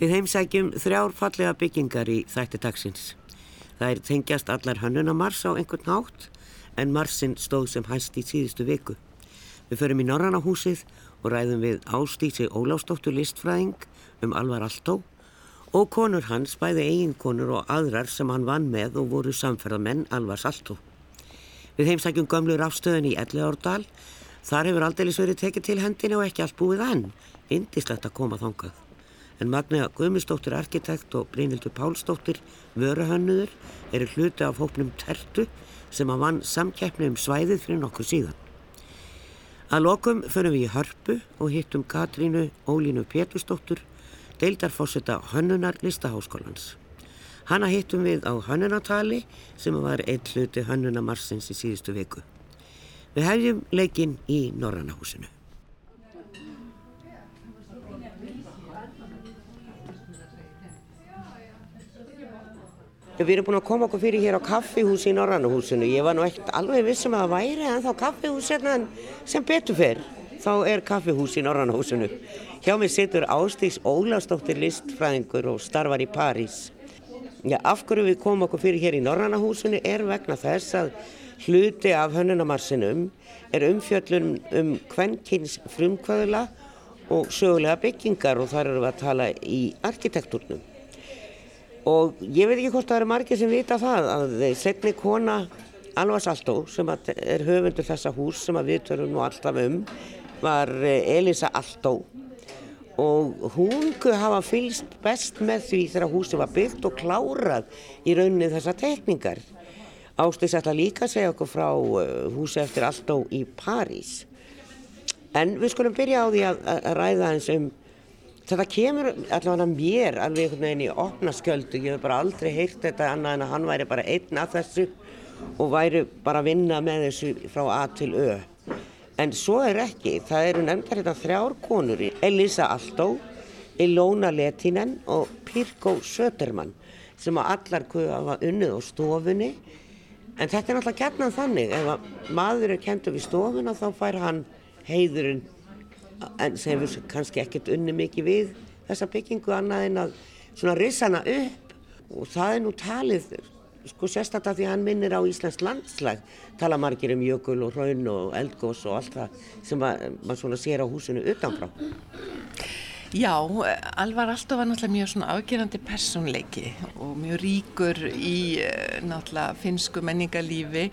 Við heimsækjum þrjár fallega byggingar í þætti dagsins. Það er tengjast allar hönnunamars á einhvern nátt en marsinn stóð sem hæst í síðustu viku. Við förum í Norrannahúsið og ræðum við Ástísi Óláfsdóttur listfræðing um Alvar Altó og konur hans, bæði eiginkonur og aðrar sem hann vann með og voru samferðamenn Alvars Altó. Við heimsækjum gömlu rafstöðin í Elleárdal. Þar hefur aldeilis verið tekið til hendina og ekki allt búið enn. Indislegt að koma þangað. En Magna Guðmustóttir arkitekt og Brynildur Pálsdóttir vöruhönnuður eru hluti af hópnum Tertu sem að vann samkeppni um svæðið fyrir nokkuð síðan. Að lokum förum við í hörpu og hittum Katrínu Ólínu Pétursdóttur deildarfósita Hönnunar listaháskólans. Hanna hittum við á Hönnunatali sem var eitt hluti Hönnunamarsins í síðustu viku. Við hefjum leikinn í Norrannahúsinu. Við erum búin að koma okkur fyrir hér á kaffihúsi í Norrannahúsinu. Ég var nú ekkert alveg vissum að það væri en þá kaffihús hérna sem betur fyrr. Þá er kaffihús í Norrannahúsinu. Hjá mig situr Ástíks Ólastóttir listfræðingur og starfar í París. Já, af hverju við komum okkur fyrir hér í Norrannahúsinu er vegna þess að hluti af hönnunamarsinum er umfjöllun um kvennkins frumkvöðla og sögulega byggingar og þar eru við að tala í arkitektúrnum. Og ég veit ekki hvort það eru margir sem vita það að setni kona Alvars Altó sem er höfundur þessa hús sem við törum nú alltaf um var eh, Elisa Altó og hún hafa fylst best með því þegar húsið var byggt og klárað í rauninni þessa tekningar. Ástins ætla líka að segja okkur frá uh, húsið eftir Aldó í París. En við skulum byrja á því að ræða eins um, þetta kemur allavega mér alveg einhvern veginn í opna sköldu, ég hef bara aldrei heyrt þetta annað en að hann væri bara einn af þessu og væri bara að vinna með þessu frá A til Ö. En svo er ekki, það eru nefndar hérna þrjár konur, Elisa Aldó, Ilona Letinen og Pirko Söderman sem að allar hafa unnið á stofunni. En þetta er náttúrulega gætnað þannig, ef að maður er kentur við stofuna þá fær hann heiðurinn en sem við kannski ekkert unni mikið við þessa byggingu annað en að svona rissana upp. Og það er nú talið sko sérstaklega því að hann minnir á Íslands landslag. Tala margir um jökul og hraun og eldgós og allt það sem maður svona sér á húsinu utanfrá. Já, Alvar Alltof var náttúrulega mjög svona afgerandi personleiki og mjög ríkur í eh, náttúrulega finsku menningarlífi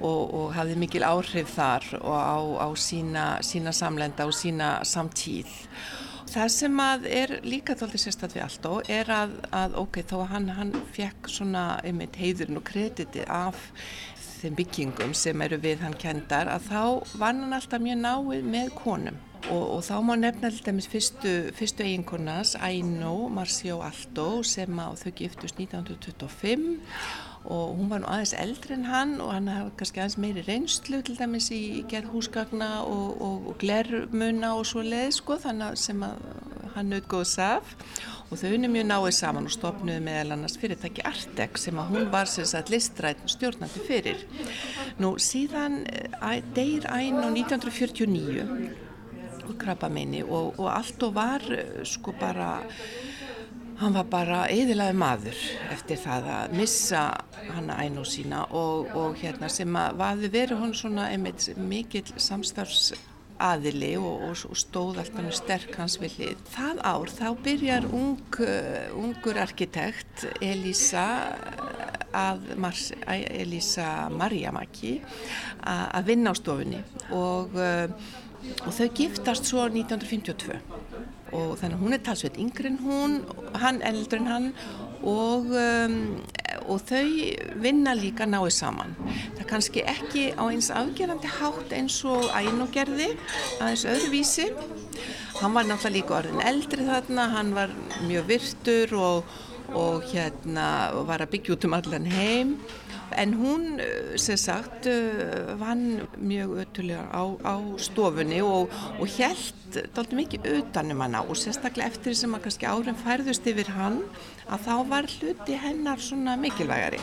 og, og hafði mikil áhrif þar og á, á sína, sína samlenda og sína samtíð. Það sem að er líka þáttið sérstaklega við og er að, að ok, þó að hann, hann fekk svona einmitt heiðurinn og kreditið af þeim byggingum sem eru við hann kendar að þá var hann alltaf mjög náið með konum. Og, og þá má nefna alltaf með fyrstu, fyrstu eiginkonars Aino Marcio Alto sem á þau giftust 1925 og hún var nú aðeins eldri en hann og hann hafði kannski aðeins meiri reynslu til dæmis í gerð húsgagna og, og, og glermuna og svo leið sko þannig sem hann nautgóðs af og þau unni mjög náið saman og stopnuði meðal annars fyrirtæki Artek sem að hún var sem sagt listræðin stjórnandi fyrir. Nú síðan eh, deyr æn á 1949 og krabba meini og, og allt og var eh, sko bara Hann var bara eðilaði maður eftir það að missa hana æn og sína og, og hérna sem að vaði verið hún svona einmitt mikill samstarfsaðili og, og, og stóð alltaf sterk hans villið. Það ár þá byrjar ung, uh, ungur arkitekt Elisa, að, Elisa Marjamaki að vinna á stofunni og, uh, þau giftast svo 1952 og þannig að hún er talsveit yngri en hún, hann eldri en hann og, um, og þau vinna líka náðu saman. Það er kannski ekki á eins afgerandi hátt eins og ænogerði, aðeins öðruvísi. Hann var náttúrulega líka orðin eldri þarna, hann var mjög virtur og, og hérna var að byggja út um allan heim En hún, eh, sem sagt, eh, vann mjög ötulega á, á stofunni og, og held doldið mikið utanum hana og sérstaklega eftir sem að kannski árum færðust yfir hann að þá var hluti hennar svona mikilvægari.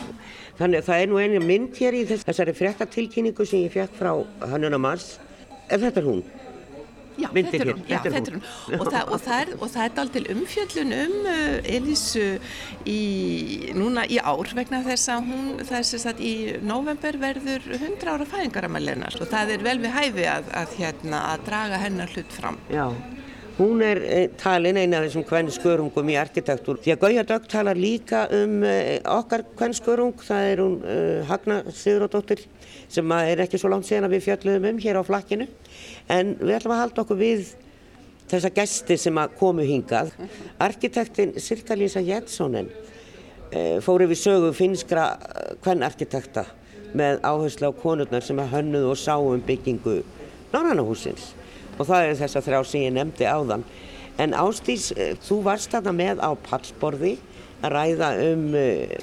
Þannig að það er nú einu mynd hér í þess, þessari frektartilkynningu sem ég fekk frá Hannuna Mars. Er þetta hún? Já, þetta er hún, já, þetta er hún. Og, það, og, það og það er dál til umfjöllun um uh, Elísu í, núna í ár vegna þess að hún, það er sagt í november verður 100 ára fæðingaramælinar og það er vel við hæfi að, að, hérna, að draga hennar hlut fram. Já, hún er eh, talin eina af þessum kvennskörungum í arkitektúr. Því að Gauja Dögg talar líka um eh, okkar kvennskörung, það er hún uh, Hagna Sigurðardóttir sem er ekki svo langt síðan að við fjöldluðum um hér á flakkinu. En við ætlum að halda okkur við þessa gesti sem komu hingað. Arkitektin Sirka Lísa Jenssonen uh, fór yfir sögu finskra uh, kvennarkitekta með áherslu á konurnar sem að hönnuð og sáum byggingu Norrannahúsins og það er þess að þrjá sem ég nefndi áðan. En Ástís, eh, þú varst þarna með á pallsborði að ræða um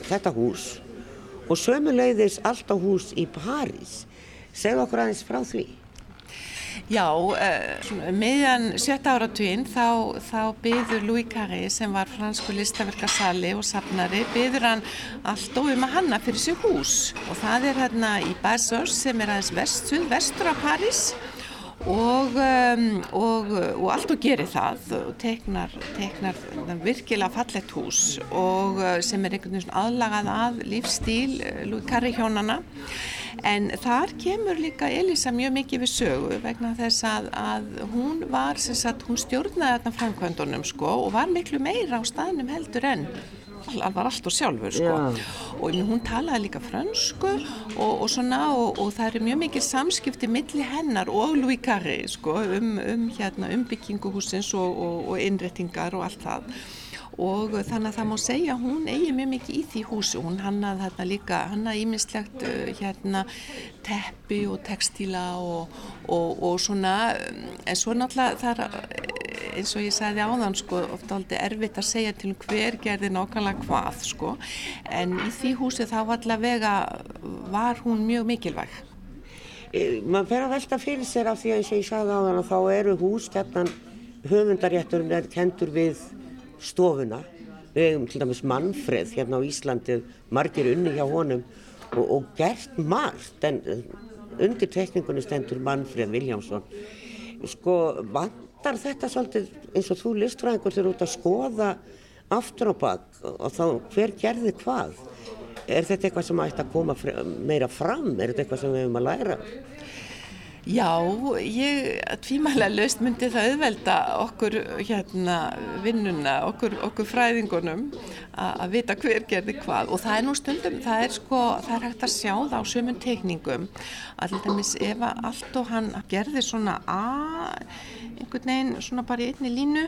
þetta hús og sömuleiðis allt á hús í París. Segð okkur aðeins frá því. Já, uh, meðan sjötta áratvín þá, þá byður Louis Carré sem var fransku listaverkasali og safnari, byður hann allt og um að hanna fyrir sig hús og það er hérna í Basos sem er aðeins vest, vestur af París og, um, og, og allt og gerir það og teknar, teknar virkilega fallett hús og uh, sem er einhvern veginn aðlagað að lífstíl uh, Louis Carré hjónana en þar kemur líka Elisa mjög mikið við sögu vegna þess að, að hún var, sagt, hún stjórnaði þarna framkvæmdunum sko og var miklu meira á staðnum heldur enn það var allt og sjálfur sko. og hún talaði líka frönsku og, og svona og, og það eru mjög mikil samskipti milli hennar og Louis Carré sko, um, um hérna, umbygginguhúsins og, og innrettingar og allt það og þannig að það má segja að hún eigi mjög mikið í því húsi. Hún hannaði þarna líka, hannaði ímislegt hérna teppi og textíla og, og, og svona en svo náttúrulega það er eins og ég sagði áðan sko ofta aldrei erfitt að segja til hver gerði nákvæmlega hvað sko. En í því húsi þá allavega var hún mjög mikilvæg. Man fer að velta fyrir sér af því að eins og ég sagði áðan að þá eru hússtjarnan höfundarétturinn er kentur við stofuna. Við hefum til dæmis Manfred hérna á Íslandi, margir unni hjá honum og, og gert margt en undir tekningunni stendur Manfred Viljámsson. Sko vantar þetta svolítið eins og þú listfræðingur þegar út að skoða aftur á bakk og þá hver gerði hvað? Er þetta eitthvað sem ætti að koma meira fram? Er þetta eitthvað sem við hefum að læra? Já, ég tvímælega löst myndi það auðvelda okkur hérna vinnuna, okkur, okkur fræðingunum að vita hver gerði hvað. Og það er nú stundum, það er sko, það er hægt að sjá það á sömum teikningum að til dæmis ef allt og hann gerði svona að einhvern veginn svona bara í einni línu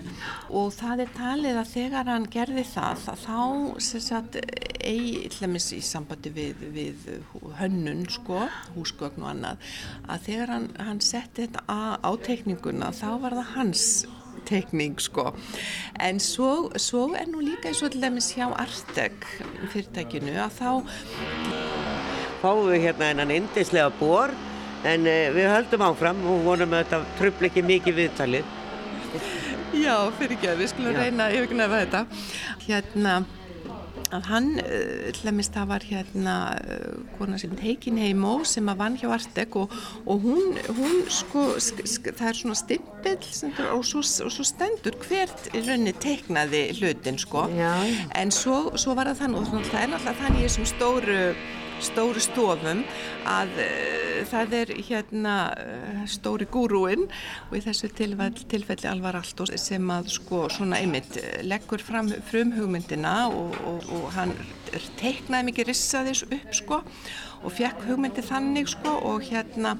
og það er talið að þegar hann gerði það þá sem sagt eigi hljumis í sambandi við, við hönnun sko, húsgögn og annað að þegar hann, hann setti þetta á, á teikninguna þá var það hans teikning sko. En svo, svo er nú líka eins og til dæmis hjá Artec fyrirtækinu að þá Fáum við hérna einan indislega bor en uh, við höldum áfram og vonum að þetta tröfl ekki mikið viðtalið. Já, fyrir ekki að við skulum reyna yfirgnafa þetta. Hérna, að hann, hlæmist það var hérna kona sem heikin heimó sem að vann hjá Artek og, og hún, hún sko, sk, sk, það er svona stimpill og og svo stendur hvert í rauninni teiknaði hlutin sko, Já. en svo, svo var það þann og það er náttúrulega þann í þessum stóru stóru stofum að uh, það er hérna uh, stóri gúrúinn og í þessu tilfelli, tilfelli Alvar Altós sem að sko svona einmitt leggur fram frum hugmyndina og, og, og hann teiknaði mikið rissaði þessu upp sko og fekk hugmyndi þannig sko og hérna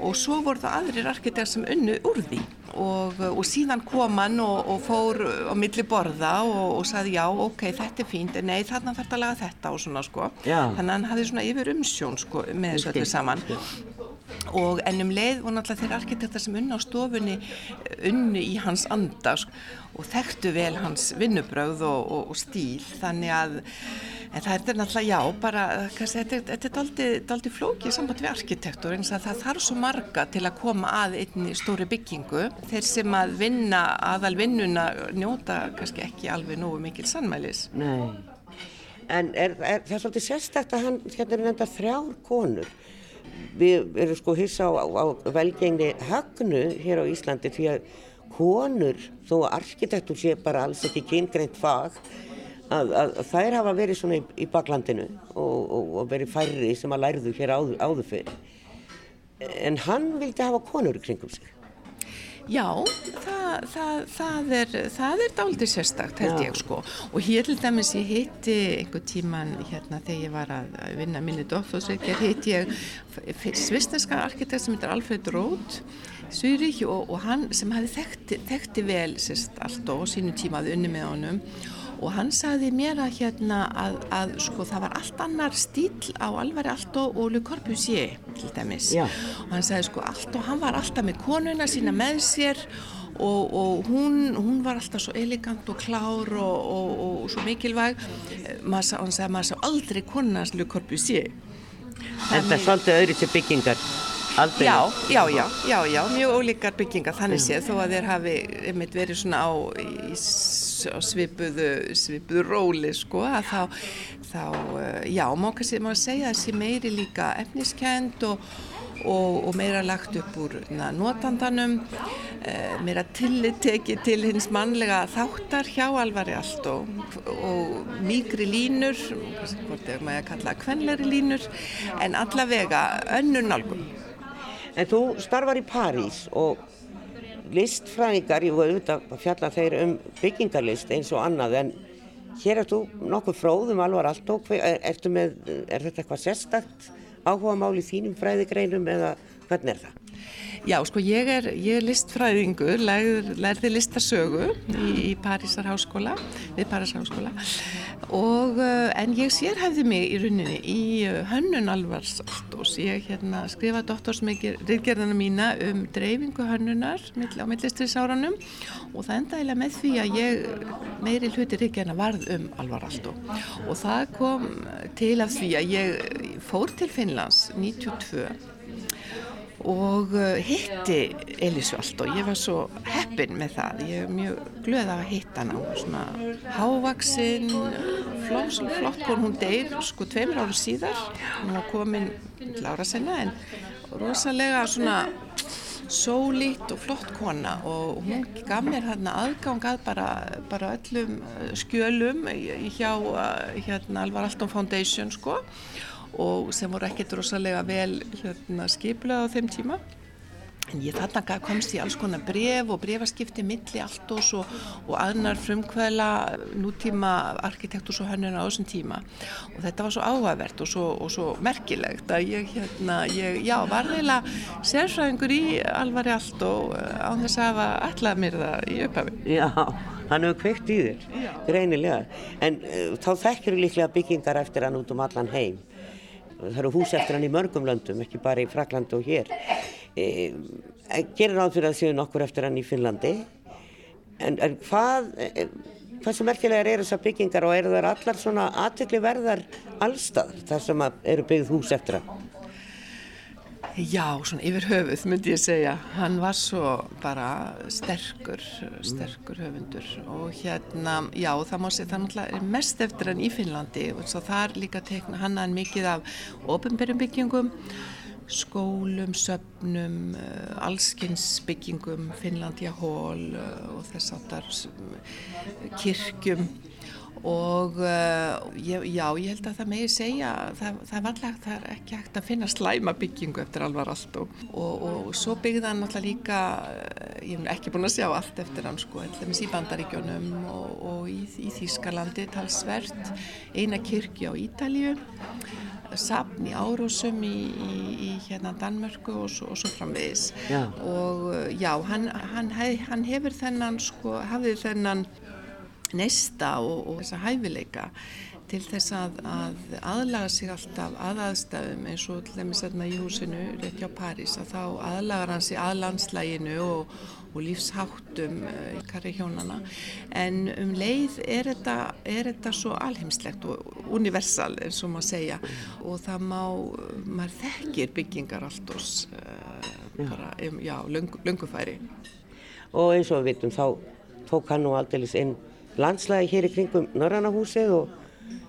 og svo voru það aðrir arkitektar sem unnu úr því. Og, og síðan kom hann og, og fór á milli borða og, og saði já ok þetta er fínt, nei þarna þarf það að laga þetta og svona sko. Já. þannig að hann hafði svona yfir umsjón sko með þessu öllu saman. Og ennum leið og náttúrulega þeir arkitektar sem unna á stofunni unnu í hans anda sko, og þekktu vel hans vinnubröð og stíl. Þannig að En það er náttúrulega, já, bara, kannski, þetta, er doldið flókið samband við arkitektur eins að það þarf svo marga til að koma að einni stóri byggingu. Þeir sem að vinna, aðal vinnuna, njóta kannski ekki alveg nógu mikil sannmælis. Nei, en er, er, það er svolítið sérstækt að hann, hérna er nefnda þrjár konur. við erum sko hissa á, á velgengni högnu hér á Íslandi því að konur, þó arkitektur sé bara alls ekki kyngreint fag, að, að, að þær hafa verið svona í, í baklandinu og, og, og verið færri sem að lærðu hér áður, áður fyrir. En hann vildi hafa konur í kringum sig. Já, það, það, það er, er dálítið sérstakt held Já. ég sko og hér til dæmis ég hitti einhver tíman hérna þegar ég var að vinna minni dóttóðsveikjar hitti ég svisneska arkitekt sem heitir Alfred Roth Zürich og, og hann sem hefði þekkti, þekkti vel sérst allt og sínu tíma að unni með honum og hann sagði mér að hérna að, að sko það var allt annar stíl á Alvari Altó og Le Corbusier til dæmis. Já. og hann sagði sko Altó hann var alltaf með konuna sína með sér og, og hún, hún var alltaf svo elegant og klár og, og, og svo mikilvæg. Massa, hann sagði maður sá aldrei konunans Le Corbusier. En það er svolítið öðru til byggingar Já, já, já, já, já, mjög ólíkar byggingar þannig séð þó að þeir hafi verið svona á í á svipuðu, svipuðu róli sko að þá, þá eh, já, má kannski má segja að þessi meiri líka efniskend og, og, og meira lagt upp úr na, notandanum e, meira tilliteki til hins mannlega þáttar hjá alvari allt og, og mýgri línur hvort er maður að kalla kvenleiri línur en allavega önnur nálgum En þú starfar í París og listfræðingar, ég voru auðvitað að fjalla þeir um byggingarlist eins og annað en hér ertu nokkuð fróðum alvar allt og er, er þetta eitthvað sérstakt áhuga mál í þínum fræðigreinum eða hvernig er það? Já, sko ég er, ég er listfræðingur, lærði, lærði listasögu í, í Parísar háskóla, við Parísar háskóla. Og eh, en ég sérhæfði mig í rauninni í eh, hönnun alvars og ég hérna skrifaði doktorsmikirgerðana mína um dreifingu hönnunar á millistriðsáranum og það endaðilega með því að ég meiri hluti ríkjana varð um alvar og það kom til af því að ég fór til Finnlands 92 og uh, hitti allt og ég var svo heppin með það. Ég er mjög glöð að hitta hana. Hún var svona hávaksinn flott, flott hún, hún deyr sko tveimur áru síðar. Hún var komin til ára senna en rosalega svona sólít og flott kona. Og hún gaf mér hérna aðgang að bara, bara öllum uh, skjölum hjá uh, hérna Alvar Alton Foundation sko og sem voru ekkert rosalega vel hérna, skiplega á þeim tíma. En ég þarna komst í alls konar bref og brefaskipti milli allt og, svo, og aðnar frumkvæla nútíma arkitektúrs og hönnuna á þessum tíma. Og þetta var svo áhugavert og svo, og svo merkilegt að ég, hérna, ég já, var eiginlega sérfræðingur í alvari allt og á þess að hafa allað mér það í upphafi. Já, hann hefur kveikt í þér, greinilega, en uh, þá þekkir líklega byggingar eftir hann út um allan heim það eru hús eftir hann í mörgum löndum, ekki bara í Fraklandi og hér. E, gerir ráð fyrir að séu nokkur eftir hann í Finnlandi, en, en hvað, e, hvað sem merkilegar eru þessar byggingar og eru þær allar svona aðtökli verðar allstað þar sem eru byggð hús eftir hann? Já, svona yfir höfuð myndi ég segja. Hann var svo bara sterkur, sterkur höfundur. Og hérna, já það má segja, það náttúrulega er mest eftir hann í Finnlandi. Og svo þar líka tekna hann hann mikið af ofinberjumbyggingum, skólum, söpnum, eh, allskynnsbyggingum, Finnlandia hól eh, og þess aftar kirkjum og uh, ég, já, ég held að það megi segja það, það, alltaf, það er ekki hægt að finna slæma byggingu eftir alvar allt og, og, og svo byggði hann alltaf líka eh, ég hef ekki búin að sjá allt eftir hann sko, í Bandaríkjónum og, og í, í Þýskalandi talsvert. Eina kirkja á Ítalju sapn í Árósum í, í, í hérna Danmörku og svo, svo framvegis. Já. og eh, já, hann, hann, hann hefur þennan sko, hafið þennan neista og, og þessa hæfileika til þess að, að aðlaga sig alltaf að aðstæðum eins og til dæmis hérna í húsinu rétt hjá París að þá aðlagar hann sig að landslæginu og, og lífsháttum í karri hjónana en um leið er þetta, er þetta svo alheimslegt og universal eins og maður segja og það má, maður þekkir byggingar allt ós uh, bara, já, löngu, löngufæri og eins og við vitum þá tók hann nú aldrei inn landslægi hér í kringum Norrannahúsið og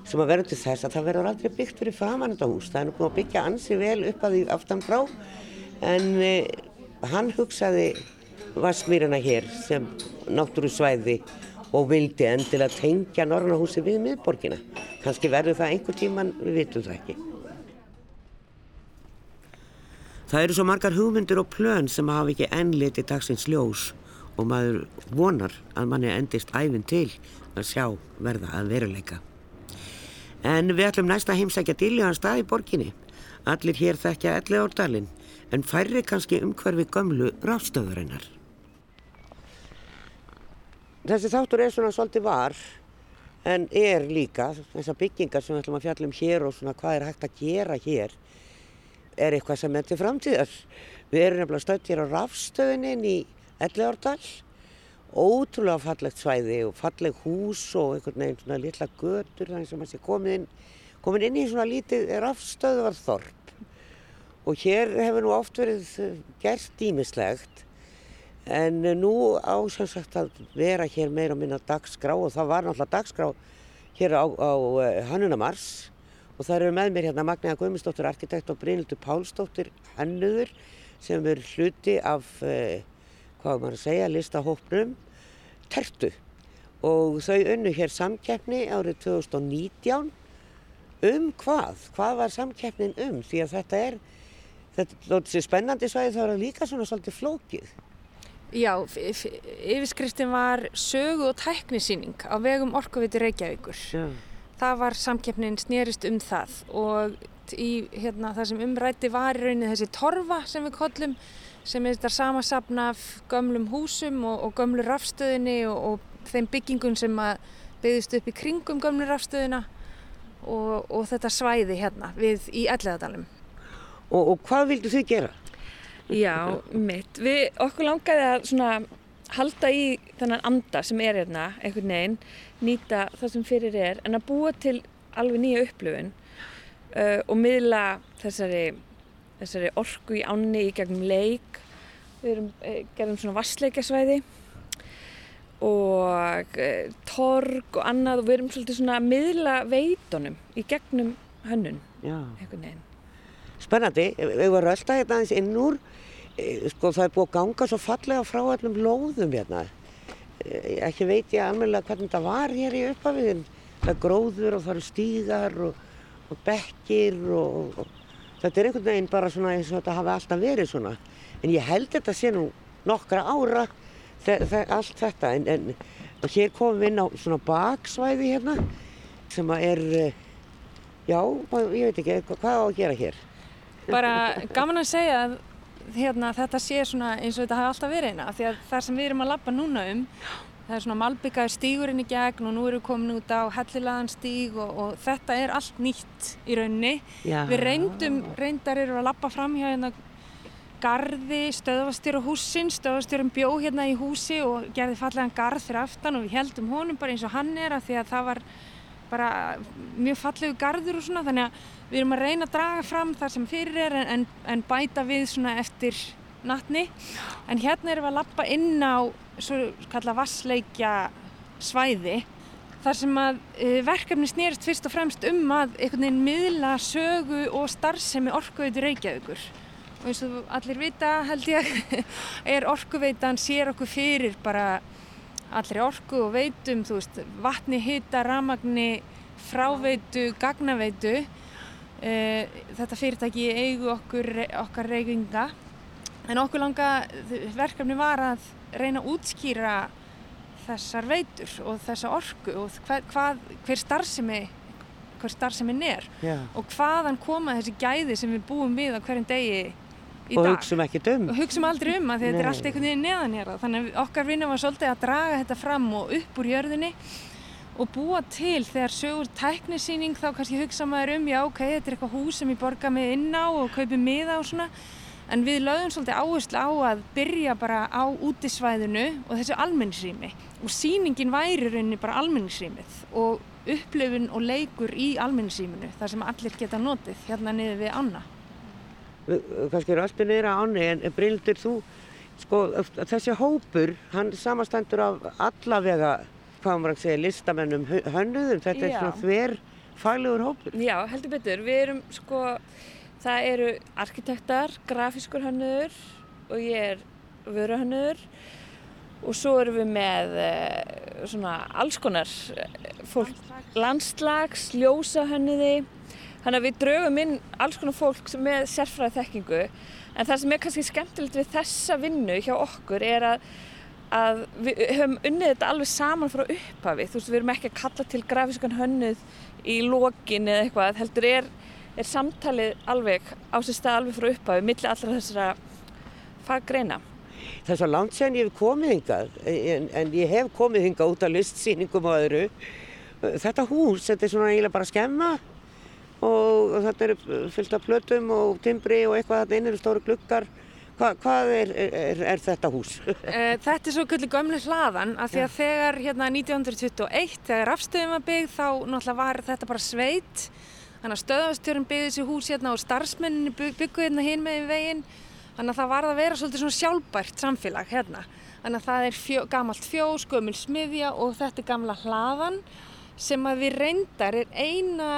sem að verður til þess að það verður aldrei byggt fyrir framann þetta hús. Það er nú búin að byggja ansi vel upp að því aftan frá en eh, hann hugsaði Vassmýrana hér sem náttúru svæði og vildi endilega tengja Norrannahúsi við miðborgina. Kanski verður það einhver tíman, við vitum það ekki. Það eru svo margar hugmyndir og plön sem hafa ekki ennliti dagsins ljós og maður vonar að manni endist æfin til að sjá verða að veruleika. En við ætlum næsta heimsækja dýljaðan stað í borginni. Allir hér þekkja elli árdalinn en færri kannski umhverfi gömlu ráfstöðurinnar. Þessi þáttur er svona svolítið var en er líka þessar byggingar sem við ætlum að fjalla um hér og svona hvað er hægt að gera hér er eitthvað sem er til framtíðar. Við erum nefnilega stöðt hér á rafstöðunin í Elliðárdal ótrúlega fallegt svæði og falleg hús og einhvern veginn svona litla götur þannig sem að sé komin inn, komin inn í svona lítið rafstöðvarþorp. Og hér hefur nú oft verið gert dýmislegt En nú ásensagt að vera hér meira minna dagskrá og það var náttúrulega dagskrá hér á, á eh, Hannunamars og það eru með mér hérna Magníða Guðmundsdóttir, arkitekt og Brynildur Pálsdóttir Hannuður sem er hluti af, eh, hvað maður að segja, listahóprum Tertu og þau unnu hér samkeppni árið 2019 um hvað? Hvað var samkeppnin um? Því að þetta er, þetta er spennandi svæði þá er það líka svona svolítið flókið. Já, yfirskriftin var sögu og tæknisýning á vegum Orkuviti Reykjavíkur. Já. Það var samkeppnin snýrist um það og í, hérna, það sem umrætti var í rauninni þessi torfa sem við kollum sem er þetta samasapna af gömlum húsum og, og gömlu rafstöðinni og, og þeim byggingum sem byggðist upp í kringum gömlu rafstöðina og, og þetta svæði hérna við í Elleðadalum. Og hvað vildu þið gera? Já, mitt. Við okkur langaði að svona halda í þennan anda sem er hérna, einhvern veginn, nýta það sem fyrir er, en að búa til alveg nýja upplöfun uh, og miðla þessari, þessari orku í ánni í gegnum leik. Við erum, uh, gerum svona vassleikasvæði og uh, torg og annað og við erum svolítið svona að miðla veitunum í gegnum hönnun, einhvern veginn. Spennandi, við varum alltaf hérna aðeins inn úr Eh, sko það er búið að ganga svo fallega frá allum lóðum hérna eh, ekki veit ég alveg hvernig það var hér í upphafiðin það er gróður og það eru stíðar og, og bekkir og, og þetta er einhvern veginn bara svona eins og þetta hafi alltaf verið svona. En ég held þetta sé nú nokkra ára allt þetta. En, en hér komum við inn á svona baksvæði hérna sem að er eh, já, ég veit ekki hvað á að gera hér? Bara gaman að segja að hérna, þetta sé svona eins og þetta hafi alltaf verið eina því að það sem við erum að lappa núna um það er svona malbyggaður stígurinn í gegn og nú erum við komin út á hellilagan stíg og, og þetta er allt nýtt í raunni Já. við reyndum, reyndar erum að lappa fram hjá hérna gardi, stöðvastjóru húsin, stöðvastjórum bjó hérna í húsi og gerði fallegan garð fyrir aftan og við heldum honum bara eins og hann er að því að það var bara mjög fallegu gardur og svona. Þannig að við erum að reyna að draga fram þar sem fyrir er en, en bæta við svona eftir nattni en hérna erum við að lappa inn á svo kalla vassleikja svæði þar sem að uh, verkefni snýrist fyrst og fremst um að einhvern veginn miðla sögu og starfsemi orkuðið reykjaðugur og eins og allir vita held ég er orkuveitan sér okkur fyrir bara allri orku og veitum, þú veist, vatni, hita, ramagni, fráveitu, gagnaveitu. E, þetta fyrirtæki eigu okkur, okkar reykinga. En okkur langa verkefni var að reyna að útskýra þessar veitur og þessa orku og hver, hvað, hver starfsemi hver starfsemin er yeah. og hvaðan koma þessi gæði sem við búum við á hverjum degi í og dag. Og hugsaum ekkert um. Og hugsaum aldrei um að þetta er allt einhvern veginn neðan hér. Þannig að okkar vinna var svolítið að draga þetta fram og upp úr jörðinni og búa til þegar sögur tæknisýning þá kannski hugsa maður um já ok, þetta er eitthvað hús sem ég borga mig inn á og kaupi miða og svona en við lögum svolítið áherslu á að byrja bara á útisvæðinu og þessu almenningsrými og síningin væri rauninni bara almenningsrýmið og upplöfun og leikur í almenningsrýminu þar sem allir geta notið hérna niður við Anna kannski eru alltaf neyra áni en Bryndur þú sko þessi hópur hann samastendur af allavega hvað maður að segja listamennum hönnuðum þetta Já. er svona þver faglegur hópur. Já, heldur betur. Við erum sko, það eru arkitektar, grafískur hannur og ég er vöruhannur og svo erum við með uh, svona alls konar fólk, landslags, ljósahönniði þannig að við draugum inn alls konar fólk með sérfræði þekkingu. En það sem er kannski skemmtilegt við þessa vinnu hjá okkur er að, að við höfum unnið þetta alveg saman frá upphafi. Þú veist við erum ekki að kalla til grafískan hönnuð í lokin eða eitthvað heldur er, er samtalið alveg á sér stað alveg frá upphafi millir allra þessara faggreina Það er svo langt séðan ég hef komið hingað en, en ég hef komið hingað út af listsýningum og öðru. Þetta hús, þetta er svona eiginlega bara skemma og, og þetta er fyllt af plötum og timbri og eitthvað þetta innir stóru glukkar. Hva, hvað er, er, er þetta hús? Eh, þetta er svo gulli gömlu hlaðan af því að þegar hérna 1921 þegar afstöðum var byggð þá náttúrulega var þetta bara sveit þannig að stöðastjórn byggði þessi hús hérna og starfsmenninni byggði hérna hinn með veginn. Þannig að það var að vera svolítið svona sjálfbært samfélag hérna. Þannig að það er fjó, gamalt fjós, gömul smiðja og þetta er gamla hlaðan sem að við reyndar er eina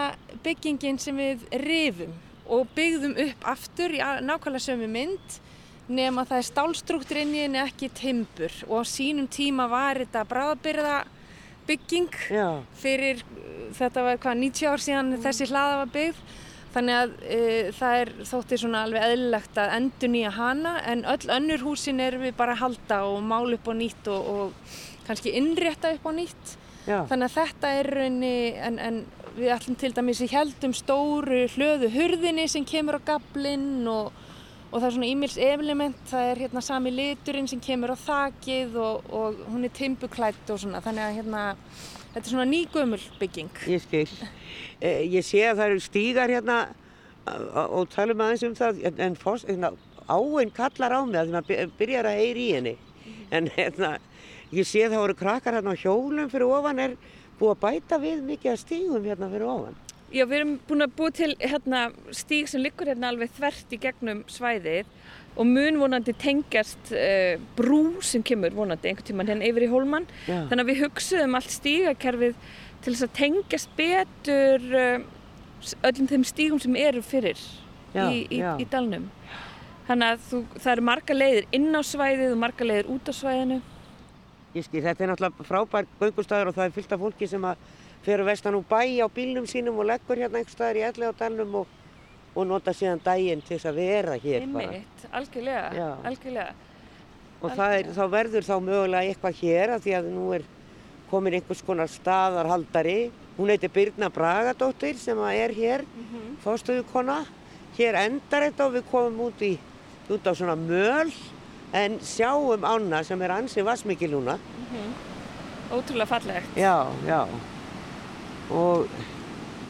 byggingin sem við rifum og byggðum upp aftur í nákvæmlega sömu mynd nefn að það er stálstruktur inn í henni ekki timbur. Og á sínum tíma var þetta bráðabyrða bygging Já. fyrir þetta var hvað 90 ár síðan mm. þessi hlaða var byggð þannig að e, það er þóttir svona alveg eðlilegt að endur nýja hana en öll önnur húsin er við bara að halda og mála upp á nýtt og, og kannski innrétta upp á nýtt Já. þannig að þetta er raunni en, en við ætlum til dæmis í heldum stóru hlöðu hurðinni sem kemur á gablinn og og það er svona e-mails element, það er hérna sami liturinn sem kemur á þakið og, og hún er timbuklætt og svona þannig að hérna þetta er svona nýgömmul bygging. Ég skil. Eh, ég sé að það eru stígar hérna og talum aðeins um það en fórst, hérna, áinn kallar á mig að það byrjar að heyri í henni en hérna ég sé að það voru krakkar hérna á hjólum fyrir ofan er búið að bæta við mikið að stígum hérna fyrir ofan. Já, við erum búin að búið til hérna, stíg sem liggur hérna alveg þvert í gegnum svæðið og mun vonandi tengjast uh, brú sem kemur vonandi einhvern tíman hérna yfir í hólmann. Já. Þannig að við hugsuðum allt stígakerfið til þess að tengjast betur uh, öllum þeim stígum sem eru fyrir Já, í, í, já. í dalnum. Þannig að þú, það eru marga leiðir inn á svæðið og marga leiðir út á svæðinu. Ég skil, þetta er náttúrulega frábær göngustæður og það er fyllt af fólki sem að fer vestan úr bæ á bílnum sínum og leggur hérna einhver staðar í elli á dalnum og, og nota síðan daginn til þess að vera hér bara. Einmitt, algjörlega, Já. algjörlega. Og það er, þá verður þá mögulega eitthvað hér af því að nú er komin einhvers konar staðarhaldari. Hún heitir Birna Bragadóttir sem að er hér, mm Mhm. fórstöðukonna. Hér endar þetta og við komum út, í, út á svona möl en sjáum ána sem er ansið vassmikil núna. Ótrúlega fallegt. Já, já. Og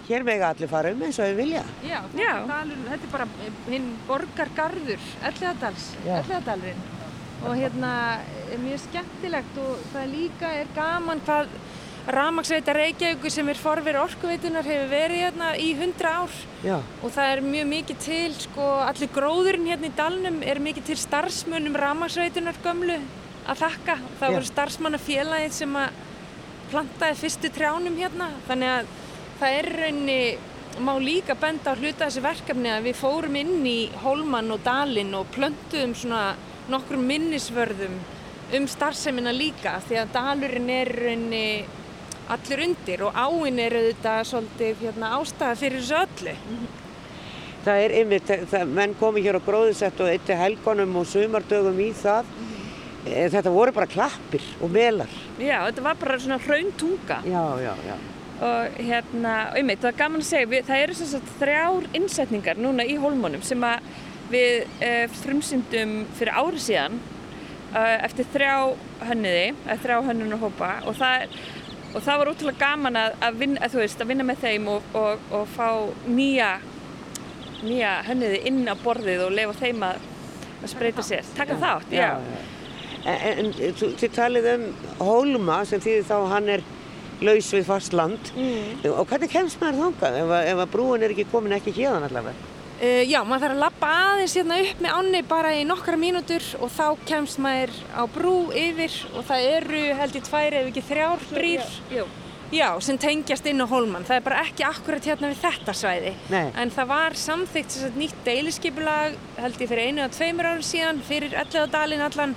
hér mega allir fara um eins og þau vilja. Já, Já. Dalur, þetta er bara hinn borgargarður, Elliðadals. Elliðadalurinn og hérna er mjög skemmtilegt og það líka er gaman hvað Ramagsveita Reykjavíkur sem er forveri orkuveitunar hefur verið hérna í 100 ár Já, og það er mjög mikið til, sko, allir gróðurinn hérna í dalnum er mikið til starfsmunum Ramagsveitunar gömlu að þakka. Það Já. voru starfsmannafélagið sem að plantaði fyrstu trjánum hérna, þannig að það er raunni, má líka benda á hluta þessi verkefni að við fórum inn í Hólmann og Dalinn og plöntuðum svona nokkrum minnisvörðum um starfseminna líka því að Dalurinn er raunni allir undir og áinn er auðvitað svolítið hérna, ástæða fyrir þessu öllu. það er einmitt, það, menn komi hér á gróðisett og eitt helgonum og sumardögum í það. Eh, Þetta voru bara klappir og melar. Já, þetta var bara svona hrauntunga Já, já, já. Og hérna, einmitt, það er gaman að segja, við, það eru sem sagt þrjár innsetningar núna í hólmónum sem að við e, frumsyndum fyrir ári síðan e, eftir þrjá hönniði, eða þrjá hönnunarhópa og það, og það var ótrúlega gaman að, að, vinna, að, veist, að vinna með þeim og, og, og fá nýja, nýja hönniði inn á borðið og lefa þeim að, að spreita sér, taka þátt, já. En, en þú- þið talið um Hólma sem þýðir þá að hann er laus við fast land. Mm. Og hvernig kemst maður þangað ef, að- ef að brúin er ekki komin ekki hérðan allavega? Uh, já, maður þarf að lappa aðeins hérna upp með ánni bara í nokkra mínútur og þá kemst maður á brú yfir og það eru held ég tvær ef ekki þrjár brýr Jú. Já, sem tengjast inn á Hólmann. Það er bara ekki akkurat hérna við þetta svæði. Nei. En það var samþygt sem sagt, nýtt deiliskipulag, held ég fyrir einu eða tveimur árum síðan, fyrir Elliðadalinn allan.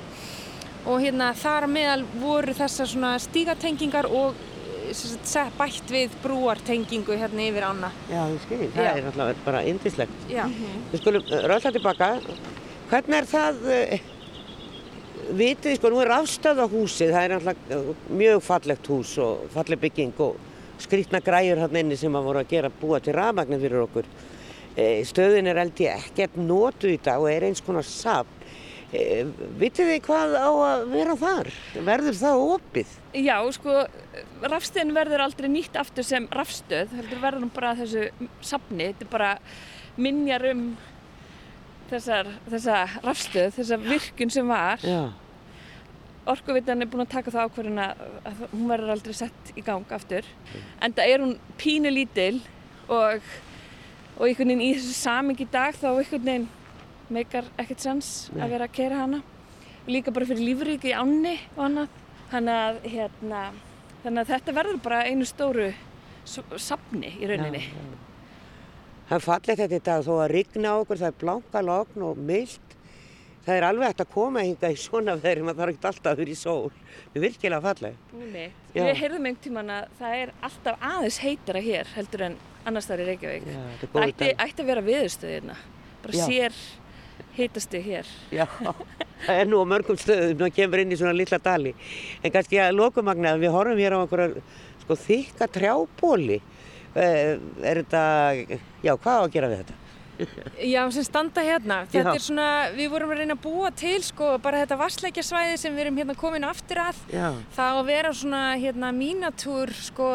Og hérna þar meðal voru þessar svona stígatengingar og sett- bætt við brúartengingu hérna yfir ána. Já, ég skil, það Já. er alltaf bara indislegt. Já. Við skulum uh, rölda tilbaka. Hvernig er það, uh, vitið þið sko, nú er afstöðahúsið, það er alltaf mjög fallegt hús og falleg bygging og skrýtna græjur hann inni sem að voru að gera búa til rafmagnin fyrir okkur. Eh, Stöðin er held ég ekkert notu í dag og er eins konar safn. Eh, Vitið þið hvað á að vera þar? Verður það opið? Já, sko, rafstöðin verður aldrei nýtt aftur sem rafstöð, heldur verður hún bara þessu safni, þetta er bara minjar um þessar, þessa rafstöð, þessa virkun sem var. Orkuvitan er búin að taka það ákvörðun að hún verður aldrei sett í gang aftur. En það er hún pínu lítil og, og einhvern veginn í þessu saming í dag þá einhvern veginn meikar ekkert sans að vera að kera hana. Líka bara fyrir lífríki í ánni og annað. Þannig að, hérna, þannig að þetta verður bara einu stóru s- safni í rauninni. Já, já. Það fallegt þetta í dag þó að rigna okkur, það er blanka logn og myllt. Það er alveg hægt að koma hinga í svona veðri, maður þarf ekki alltaf að vera í sól. Er virkilega. Já. Við heyrðum einhvern tíman að það er alltaf aðeins heitara hér heldur en annars þar í Reykjavík. Já, Það ætti, ætti að vera viðurstöðina. Bara Já. sér hitasti hér. Er nú á mörgum stöðum og kemur inn í svona lilla dali. En kannski að lokumagna, við horfum hér á einhverja sko, þykka trjábóli. Eh, Er þetta, já, hvað á að gera við þetta? Já, sem standa hérna. Þetta Já. er svona, við vorum að reyna að búa til sko bara þetta vassleikjasvæði sem við erum hérna komin aftur að. Já, Það að vera svona hérna mínatúr sko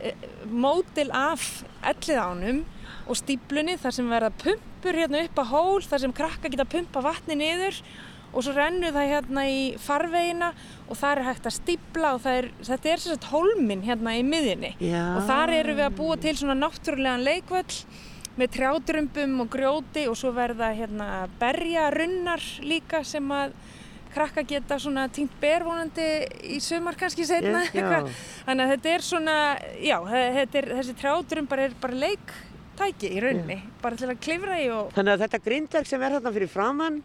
eh, mótil af elliðánum og stíplunni þar sem verða pumpur hérna upp að hól þar sem krakka geta pumpa vatni niður og svo rennur það hérna í farvegina og þar er hægt að stípla og það er, þetta er sagt hólminn hérna í miðjunni já. og þar erum við að búa til svona náttúrulegan leikvöll með trjádrumbum og grjóti og svo verða hérna berjarunnar líka sem að krakka geta svona týnt bervonandi í sumar kannski setna eitthvað. þannig að þetta er svona já, þetta er, þessi trjádrumbar er bara leiktæki í rauninni bara til að klifra í og Þannig að þetta grindverk sem er þarna fyrir framann,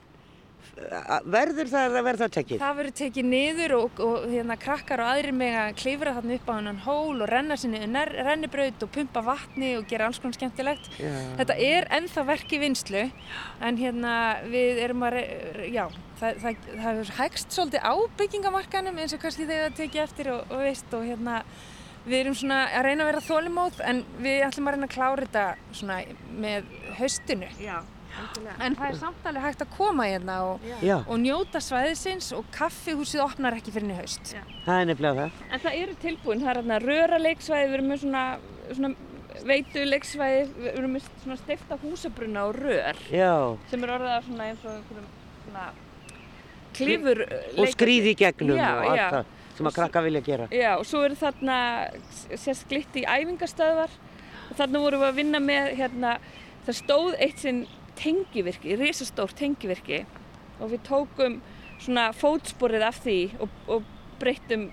verður það eða verður það tekið? það verður tekið niður og, og hérna krakkar og aðrir með að klifra þarna upp á hennan hól og renna sinni rennibraut og pumpa vatni og gera alls konar skemmtilegt Já. Þetta er ennþá verk í vinslu en hérna við erum að, já, það, það, það hefur hægst svolítið á byggingamarkanum eins og kannski þegar það tekið eftir og, og veist og hérna við erum svona að reyna að vera þólimóð en við ætlum að reyna að klára þetta svona með haustinu. Já. En það er samt alveg hægt að koma hérna og, Já, og njóta svæðisins og kaffihúsið opnar ekki fyrir í haust. það er nefnilega það. En það eru tilbúin, það er hérna röraleiksvæði, við erum með svona, svona veituleiksvæði, við erum með svona steifta húsabruna og rör Já, sem er orðað svona eins og einhverjum svona klifur og skrýði í gegnum Já, og allt já. það sem að krakka vilja gera. Já, og svo eru þarna sérst glitti í æfingastöðvar og þarna vorum við að vinna með hérna, það stóð eitt sinn tengivirki, risastór tengivirki og við tókum svona fótsporið af því og, og breyttum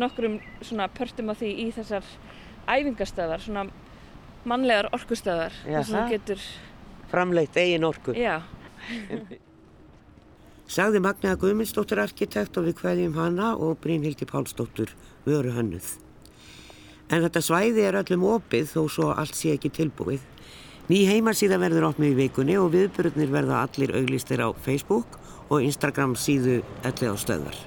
nokkrum svona pörtum af því í þessar æfingastöðvar, svona mannlegar orkustöðvar þar sem getur, Framleitt eigin orku. já, Sagði Magnaða Guðmundsdóttir arkitekt og við kveðjum hana og Brynhildi Pálsdóttir vöru hönnuð. En þetta svæði er öllum opið þó svo allt sé ekki tilbúið. Ný heimasíða verður opnið í vikunni og viðbörnir verða allir auglistir á Facebook og Instagram síðu elli á stöðvar.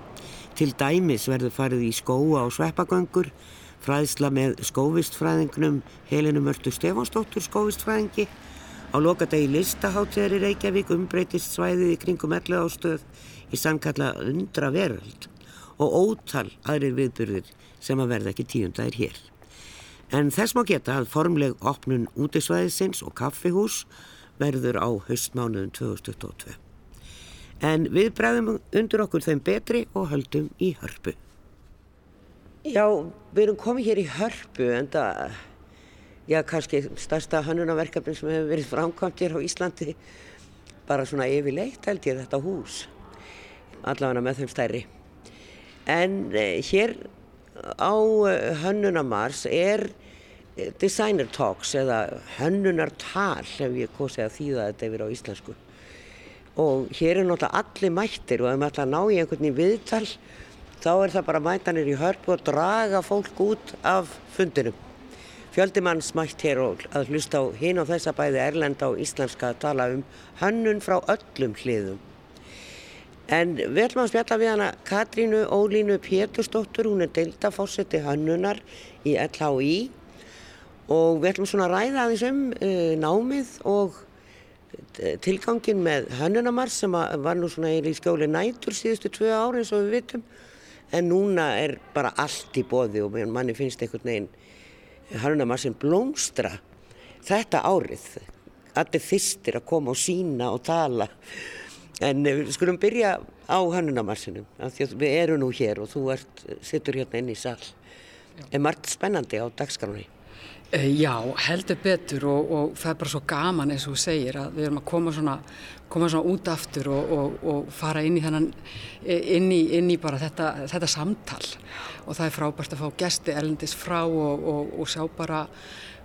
Til dæmis verður farið í skóa og sveppagöngur, fræðsla með skóvistfræðingnum Helenu Mörtu Stefánsdóttur skóvistfræðingi Á lokadegi listaháttíðar í Reykjavík umbreytist svæðið í kringum 11 ástöð í sannkalla undra veröld og ótal aðrir viðburðir sem að verða ekki tíundagir hér. En þess má geta að formleg opnun útisvæðisins og kaffihús verður á haustmánuðum 2022. En við bregðum undir okkur þeim betri og höldum í hörpu. Já, við erum komið hér í hörpu en það já, kannski stærsta hönnunaverkefni sem hefur verið framkvæmt hér á Íslandi bara svona yfirleitt held ég þetta hús allavega með þeim stærri en eh, hér á eh, hönnunamars er eh, designer talks eða hönnunartal ef ég kosið að þýða þetta yfir á íslensku og hér er náttúrulega allir mættir og ef maður ætla að ná í einhvern í viðtal þá er það bara mætanir í hörpu og draga fólk út af fundinum. Fjöldimann smætt hér og að hlusta á hinn og þessa bæði erlenda og íslenska að tala um hönnun frá öllum hliðum. En við ætlum að spjalla við hana Katrínu Ólínu Pétursdóttur, hún er deildafórseti hönnunar í LHI og við ætlum svona að ræða aðeins um uh, námið og tilgangin með hönnunamars sem var nú svona í skjóli nætur síðustu tvö ári eins og við vitum. En núna er bara allt í bóði og manni finnst einhvern veginn hönnunamarsinn blómstra þetta árið. Allir þýstir að koma og sína og tala en við skulum byrja á hönnunamarsinu af því að við erum nú hér og þú ert, sittur hérna inn í sall er margt spennandi á dagskránni? Eh, já, heldur betur og, og það er bara svo gaman eins og þú segir að við erum að koma svona, koma svona út aftur og, og, og fara inn í, þennan, inn í, inn í bara þetta, þetta samtal. Og það er frábært að fá gesti erlendis frá og sjá bara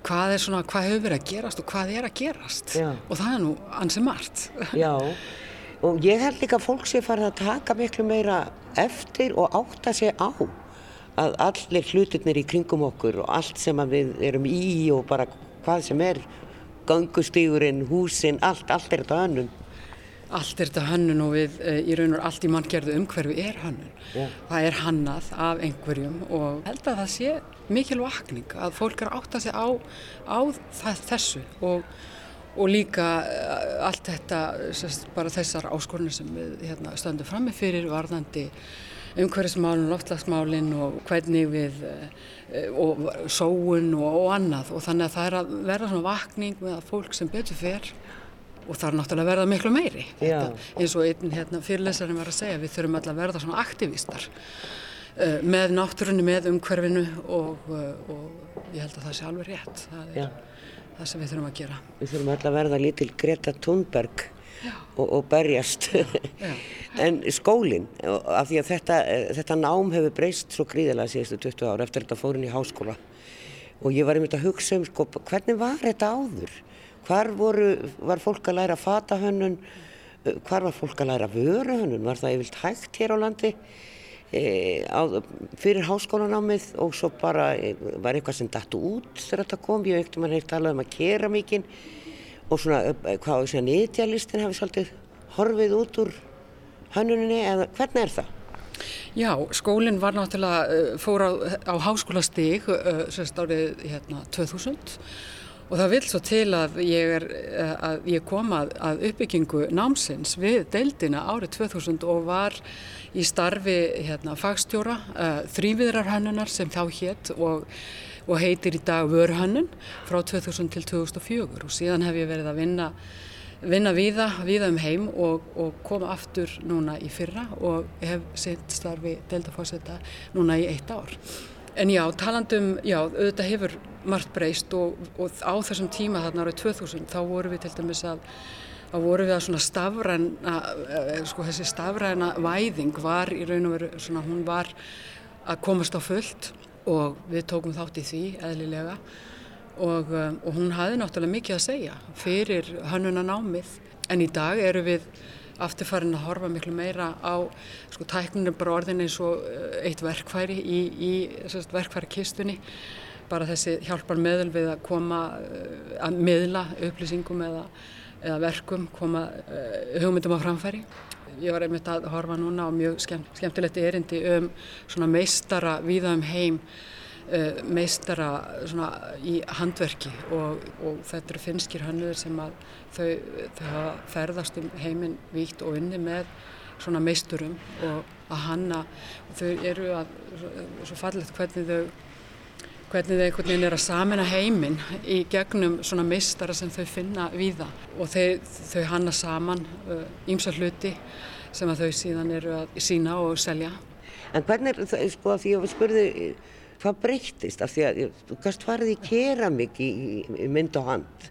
hvað er svona, hvað hefur verið að gerast og hvað er að gerast. Já. og það er nú ansið margt. Já, og ég held líka að fólk sé farið að taka miklu meira eftir og átta sig á að allir hlutirnir í kringum okkur og allt sem við erum í og bara hvað sem er gangustígurinn, húsinn, allt, allt er þetta hönnun. Allt er þetta hönnun og við e, í raun og allt í manngjörðu umhverfi er hönnun. Yeah. Það er hannað af einhverjum og held að það sé mikil vakning að fólk er átt að segja á, á þessu og, og líka eh, allt þetta, bara þessar áskorunir sem við hérna, stöndum fram með fyrir varðandi umhverfismálinn, loftlagsmálinn og hvernig við eh, og sóun og, og annað. Og þannig að það er að verða svona vakning með að fólk sem betur fer og það er náttúrulega að verða miklu meiri. Þetta, eins og einn hérna, fyrirlesarinn var að segja við þurfum alltaf að verða svona aktivistar uh, með náttúrunni, með umhverfinu og, og ég held að það sé alveg rétt. Það er Já. Það sem við þurfum að gera. Við þurfum alltaf að verða lítil Greta Thunberg og, og berjast. En skólinn af því að þetta, þetta nám hefur breyst svo gríðilega síðustu 20 ára eftir þetta fórin í háskóla. Og ég var einmitt að hugsa um sko, hvernig var þetta áður? Hvar voru, var fólk að læra fatahönnun? Hvar var fólk að læra vöruhönnun? Var það yfirlt hægt hér á landi e, á, fyrir háskólanámið og svo bara e, var eitthvað sem dættu út þegar þetta kom ég veit um að hérna talað um að kera mikinn og svona, eh, hvað á þess að nýttjalistin hafi svolítið horfið út úr hannuninni eða hvernig er það? Já, skólinn var náttúrulega, fór á, á háskólastík sérst árið hérna, 2000 og það vil svo til að ég, er, að ég kom að, að uppbyggingu námsins við deildina árið 2000 og var í starfi hérna, fagstjóra, uh, þrýviðrarhannunar sem þá hétt og og heitir í dag Vörhönnun frá 2000 til 2004 og síðan hef ég verið að vinna, vinna viða, viða um heim og, og koma aftur núna í fyrra og hef sett starfi deildafósetta núna í eitt ár. En já, talandum, já, auðvitað hefur margt breyst og, og á þessum tíma þarna árið 2000 þá voru við til dæmis að þá voru við að svona stafræna, eh, sko þessi stafræna væðing var í raun og veru svona hún var að komast á fullt og við tókum þátt í því eðlilega. Og, um, og hún hafði náttúrulega mikið að segja fyrir hannunanámið en í dag eru við afturfarin að horfa miklu meira á sko tæknunum bara orðin eins og uh, eitt verkfæri í, í verkfæri kistunni bara þessi hjálpar meðal við að koma uh, að miðla upplýsingum eða, eða verkum koma uh, hugmyndum á framfæri. Ég var einmitt að horfa núna á mjög skemmtilegt erindi um svona meistara viða um heim, meistara svona í handverki og, og þetta eru finskir hannuður sem að þau, þau ferðast um heiminn víkt og unni með svona meisturum og að hanna, þau eru að, svo fallegt hvernig þau hvernig þau einhvern veginn er að samina heiminn í gegnum svona meistara sem þau finna við það og þau, þau hanna saman ímsa uh, hluti sem að þau síðan eru að sína og selja. En hvernig er sko, því að við spurðu hvað breyttist? Af því að þú kannst farið í keramik í, í mynd og hand.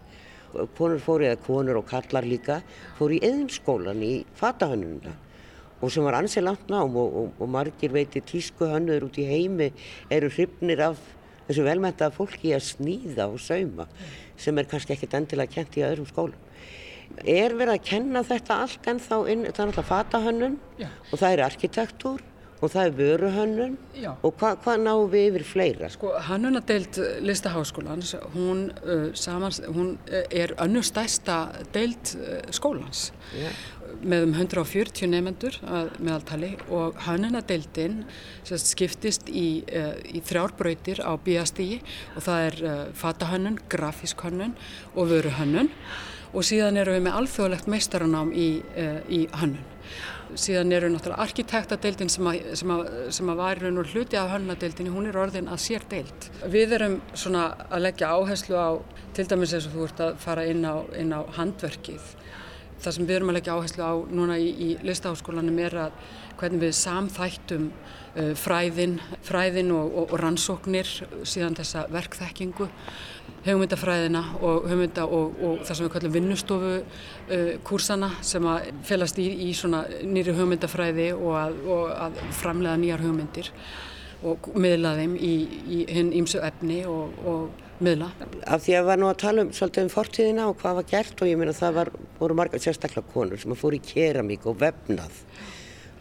Konur fóru eða konur og kallar líka fóru í eðinskólan í fatahönnuna og sem var ansið langt nám og, og, og margir veitir tísku hannur út í heimi eru hrifnir af þessu velmæntaða fólki að sníða og sauma sem er kannski ekkert endilega kent í öðrum skólum. Er verið að kenna þetta allt en þá inn, það er alltaf fatahönnun og það er arkitektúr og það er vöruhönnun Já. og hvað hva náum við yfir fleira? Sko, hannunadeild listaháskólans, hún, uh, samans, hún er önnur stæsta deild uh, skólans Já. með um 140 nefendur meðaltali og hannunadeildin skiptist í, uh, í þrjárbröytir á bíastígi og það er fatahönnun, grafísk hönnun og vöruhönnun og síðan eru við með alþjóðlegt meistaranám í, í hönnun síðan eru náttúrulega arkitektadeildin sem, að, sem, að, sem að var raun og hluti af hönnadeildinni, hún er orðin að sér deild. Við erum svona að leggja áherslu á, til dæmis eins og þú ert að fara inn á, inn á handverkið. Það sem við erum að leggja áherslu á núna í, í listaháskólanum er að hvernig við samþættum fræðin, fræðin og, og, og rannsóknir síðan þessa verkþekkingu hugmyndafræðina og hugmynda og, það sem við kallum vinnustofu uh, sem að felast í, í nýri hugmyndafræði og að, að framlega nýjar hugmyndir og miðla þeim í, í hinn ímsu efni og, miðla. Af því að var nú að tala um svolítið um fortíðina og hvað var gert og ég meina það var, voru margar sérstaklega konur sem að fór í keramík og vefnað.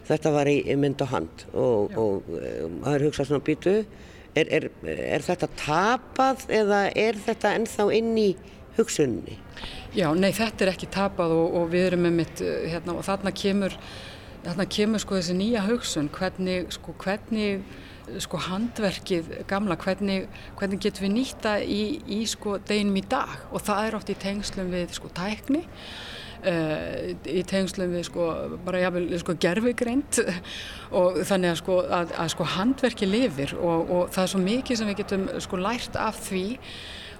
Þetta var í, mynd og hand og, og um, maður hugsa svona býtu Er, er, er þetta tapað eða er þetta ennþá inn í hugsunni? Já, nei þetta er ekki tapað og, og við erum með mitt hérna, og þarna kemur, þarna kemur sko þessi nýja hugsun, hvernig, sko, hvernig sko handverkið gamla, hvernig, hvernig getum við nýtta í, í sko deginum í dag? Og það er oft í tengslum við sko tækni Uh, í tengslum við sko bara jáfnvel sko gerfigreint og þannig að sko, að, að sko handverki lifir og, og það er svo mikið sem við getum sko lært af því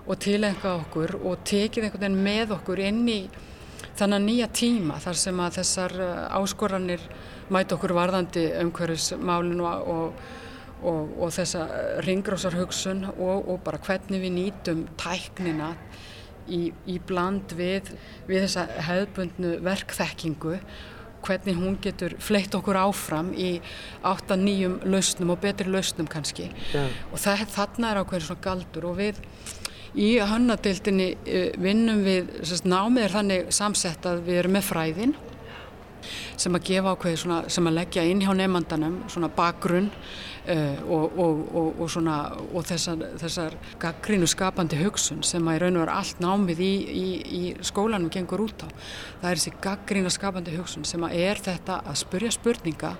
og tilenga okkur og tekið einhvern veginn með okkur inn í þannig nýja tíma þar sem að þessar áskoranir mæta okkur varðandi umhverfismálinu og, og, og þessa ringrósar hugsun og bara hvernig við nýtum tæknina í, í bland við, við þessa hefðbundnu verkþekkingu hvernig hún getur fleitt okkur áfram í 8-9 lausnum og betri lausnum kannski ja. og það, þarna er ákveðin svona galdur og við í hannadeildinni vinnum við námið er þannig samsett að við erum með fræðin sem að gefa ákveði svona, sem að leggja inn hjá nefndanum svona bakgrunn Uh, og, og, og, svona, og þessar, þessar gaggrínu skapandi hugsun sem að í raun og vera allt námið í, í, í skólanum gengur út á. Það er þessi gaggrína skapandi hugsun sem að er þetta að spurja spurninga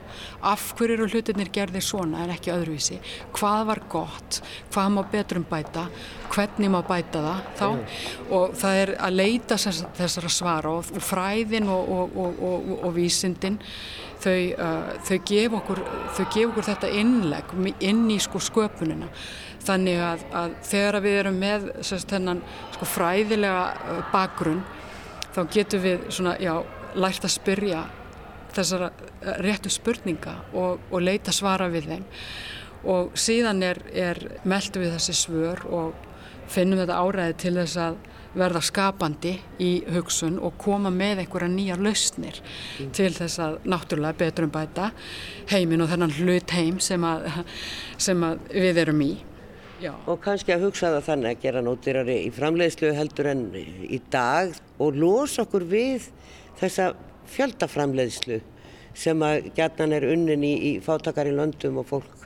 af hverju eru hlutinir gerðir svona en ekki öðruvísi, hvað var gott, hvað má betrum bæta, hvernig má bæta það? Þá og það er að leita þessara svara og fræðin og vísindin þau, uh, þau gef okkur, okkur þetta innleg inn í sko sköpunina. Þannig að, að þegar við erum með sérst, þennan sko fræðilega uh, bakgrunn þá getum við svona, já, lært að spyrja þessara uh, réttu spurninga og, og leita svara við þeim. Og síðan er, er meldu við þessi svör og finnum þetta áræði til þess að verða skapandi í hugsun og koma með einhverja nýja lausnir mm. til þess að náttúrulega betrum bæta heimin og þennan hlut heim sem að, sem að við erum í. Já. Og kannski að hugsa það þannig að gera nótirari í framleiðslu heldur en í dag og losa okkur við þessa fjöldaframleiðslu sem að gætnan er unnin í, í fátakar í löndum og fólk